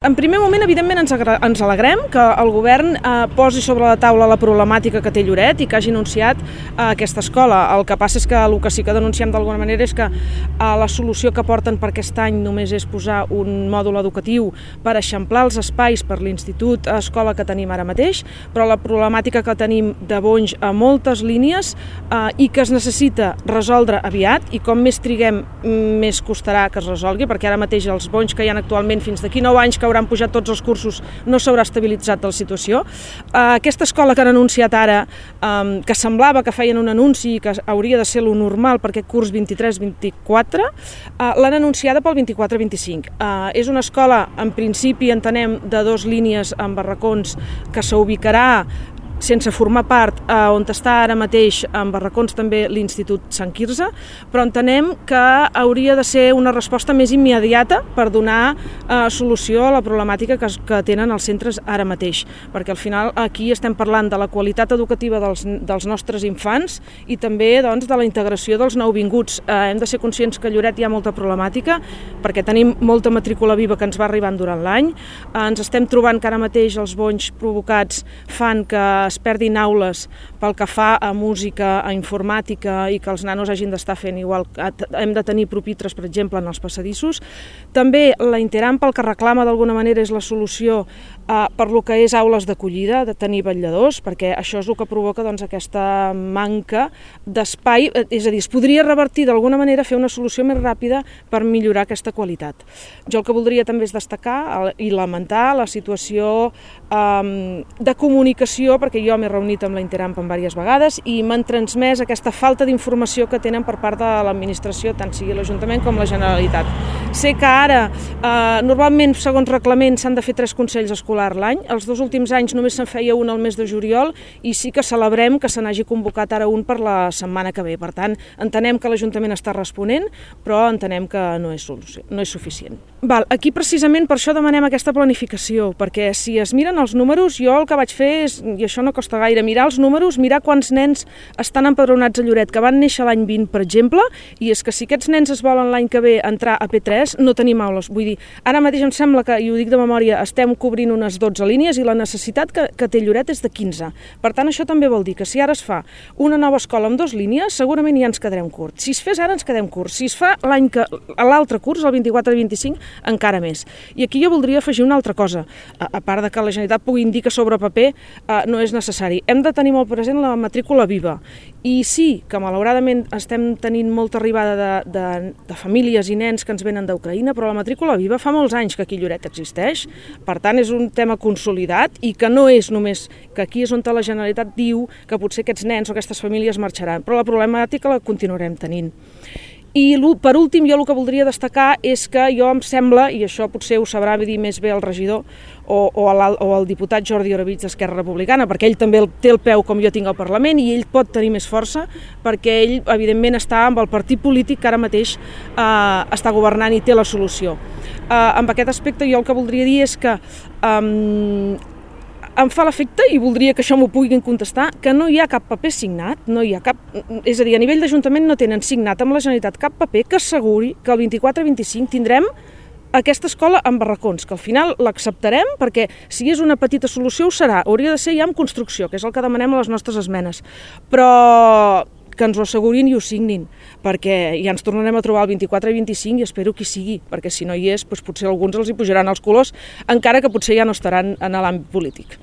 En primer moment, evidentment, ens, ens alegrem que el govern eh, posi sobre la taula la problemàtica que té Lloret i que hagi anunciat eh, aquesta escola. El que passa és que el que sí que denunciem d'alguna manera és que eh, la solució que porten per aquest any només és posar un mòdul educatiu per eixamplar els espais per l'institut a escola que tenim ara mateix, però la problemàtica que tenim de bonys a moltes línies eh, i que es necessita resoldre aviat i com més triguem més costarà que es resolgui, perquè ara mateix els bonys que hi ha actualment fins d'aquí 9 anys que hauran pujat tots els cursos, no s'haurà estabilitzat la situació. Uh, aquesta escola que han anunciat ara, que semblava que feien un anunci que hauria de ser lo normal per aquest curs 23-24, uh, l'han anunciada pel 24-25. Uh, és una escola, en principi, entenem, de dos línies amb barracons que s'ubicarà sense formar part eh, on està ara mateix en barracons també l'Institut Sant Quirze, però entenem que hauria de ser una resposta més immediata per donar eh, solució a la problemàtica que, que tenen els centres ara mateix, perquè al final aquí estem parlant de la qualitat educativa dels, dels nostres infants i també doncs, de la integració dels nouvinguts. Eh, hem de ser conscients que a Lloret hi ha molta problemàtica perquè tenim molta matrícula viva que ens va arribant durant l'any, eh, ens estem trobant que ara mateix els bonys provocats fan que es perdin aules pel que fa a música, a informàtica i que els nanos hagin d'estar fent igual. Hem de tenir propitres, per exemple, en els passadissos. També la Interam pel que reclama d'alguna manera és la solució eh, per lo que és aules d'acollida, de tenir vetlladors, perquè això és el que provoca doncs, aquesta manca d'espai, és a dir, es podria revertir d'alguna manera, fer una solució més ràpida per millorar aquesta qualitat. Jo el que voldria també és destacar i lamentar la situació eh, de comunicació, perquè jo m'he reunit amb la Interamp en diverses vegades i m'han transmès aquesta falta d'informació que tenen per part de l'administració, tant sigui l'Ajuntament com la Generalitat. Sé que ara, eh, normalment, segons reglament, s'han de fer tres consells escolars l'any. Els dos últims anys només se'n feia un al mes de juliol i sí que celebrem que se n'hagi convocat ara un per la setmana que ve. Per tant, entenem que l'Ajuntament està responent, però entenem que no és, solució, no és suficient. Val, aquí precisament per això demanem aquesta planificació, perquè si es miren els números, jo el que vaig fer és, i això no no costa gaire mirar els números, mirar quants nens estan empadronats a Lloret, que van néixer l'any 20, per exemple, i és que si aquests nens es volen l'any que ve entrar a P3, no tenim aules. Vull dir, ara mateix em sembla que, i ho dic de memòria, estem cobrint unes 12 línies i la necessitat que, que té Lloret és de 15. Per tant, això també vol dir que si ara es fa una nova escola amb dues línies, segurament ja ens quedarem curts. Si es fes ara, ens quedem curts. Si es fa l'any que l'altre curs, el 24 i 25, encara més. I aquí jo voldria afegir una altra cosa. A, a part de que la Generalitat pugui indicar sobre paper, eh, no és necessari. Hem de tenir molt present la matrícula viva. I sí, que malauradament estem tenint molta arribada de, de, de famílies i nens que ens venen d'Ucraïna, però la matrícula viva fa molts anys que aquí Lloret existeix. Per tant, és un tema consolidat i que no és només que aquí és on la Generalitat diu que potser aquests nens o aquestes famílies marxaran, però la problemàtica la continuarem tenint. I per últim, jo el que voldria destacar és que jo em sembla, i això potser ho sabrà dir més bé el regidor o, o, el, o el diputat Jordi Oravits d'Esquerra Republicana, perquè ell també té el peu com jo tinc al Parlament i ell pot tenir més força perquè ell, evidentment, està amb el partit polític que ara mateix eh, està governant i té la solució. Eh, amb aquest aspecte jo el que voldria dir és que eh, em fa l'efecte, i voldria que això m'ho puguin contestar, que no hi ha cap paper signat, no hi ha cap... És a dir, a nivell d'Ajuntament no tenen signat amb la Generalitat cap paper que asseguri que el 24-25 tindrem aquesta escola amb barracons, que al final l'acceptarem perquè si és una petita solució ho serà, hauria de ser ja amb construcció, que és el que demanem a les nostres esmenes. Però que ens ho assegurin i ho signin, perquè ja ens tornarem a trobar el 24 i 25 i espero que hi sigui, perquè si no hi és, doncs potser alguns els hi pujaran els colors, encara que potser ja no estaran en l'àmbit polític.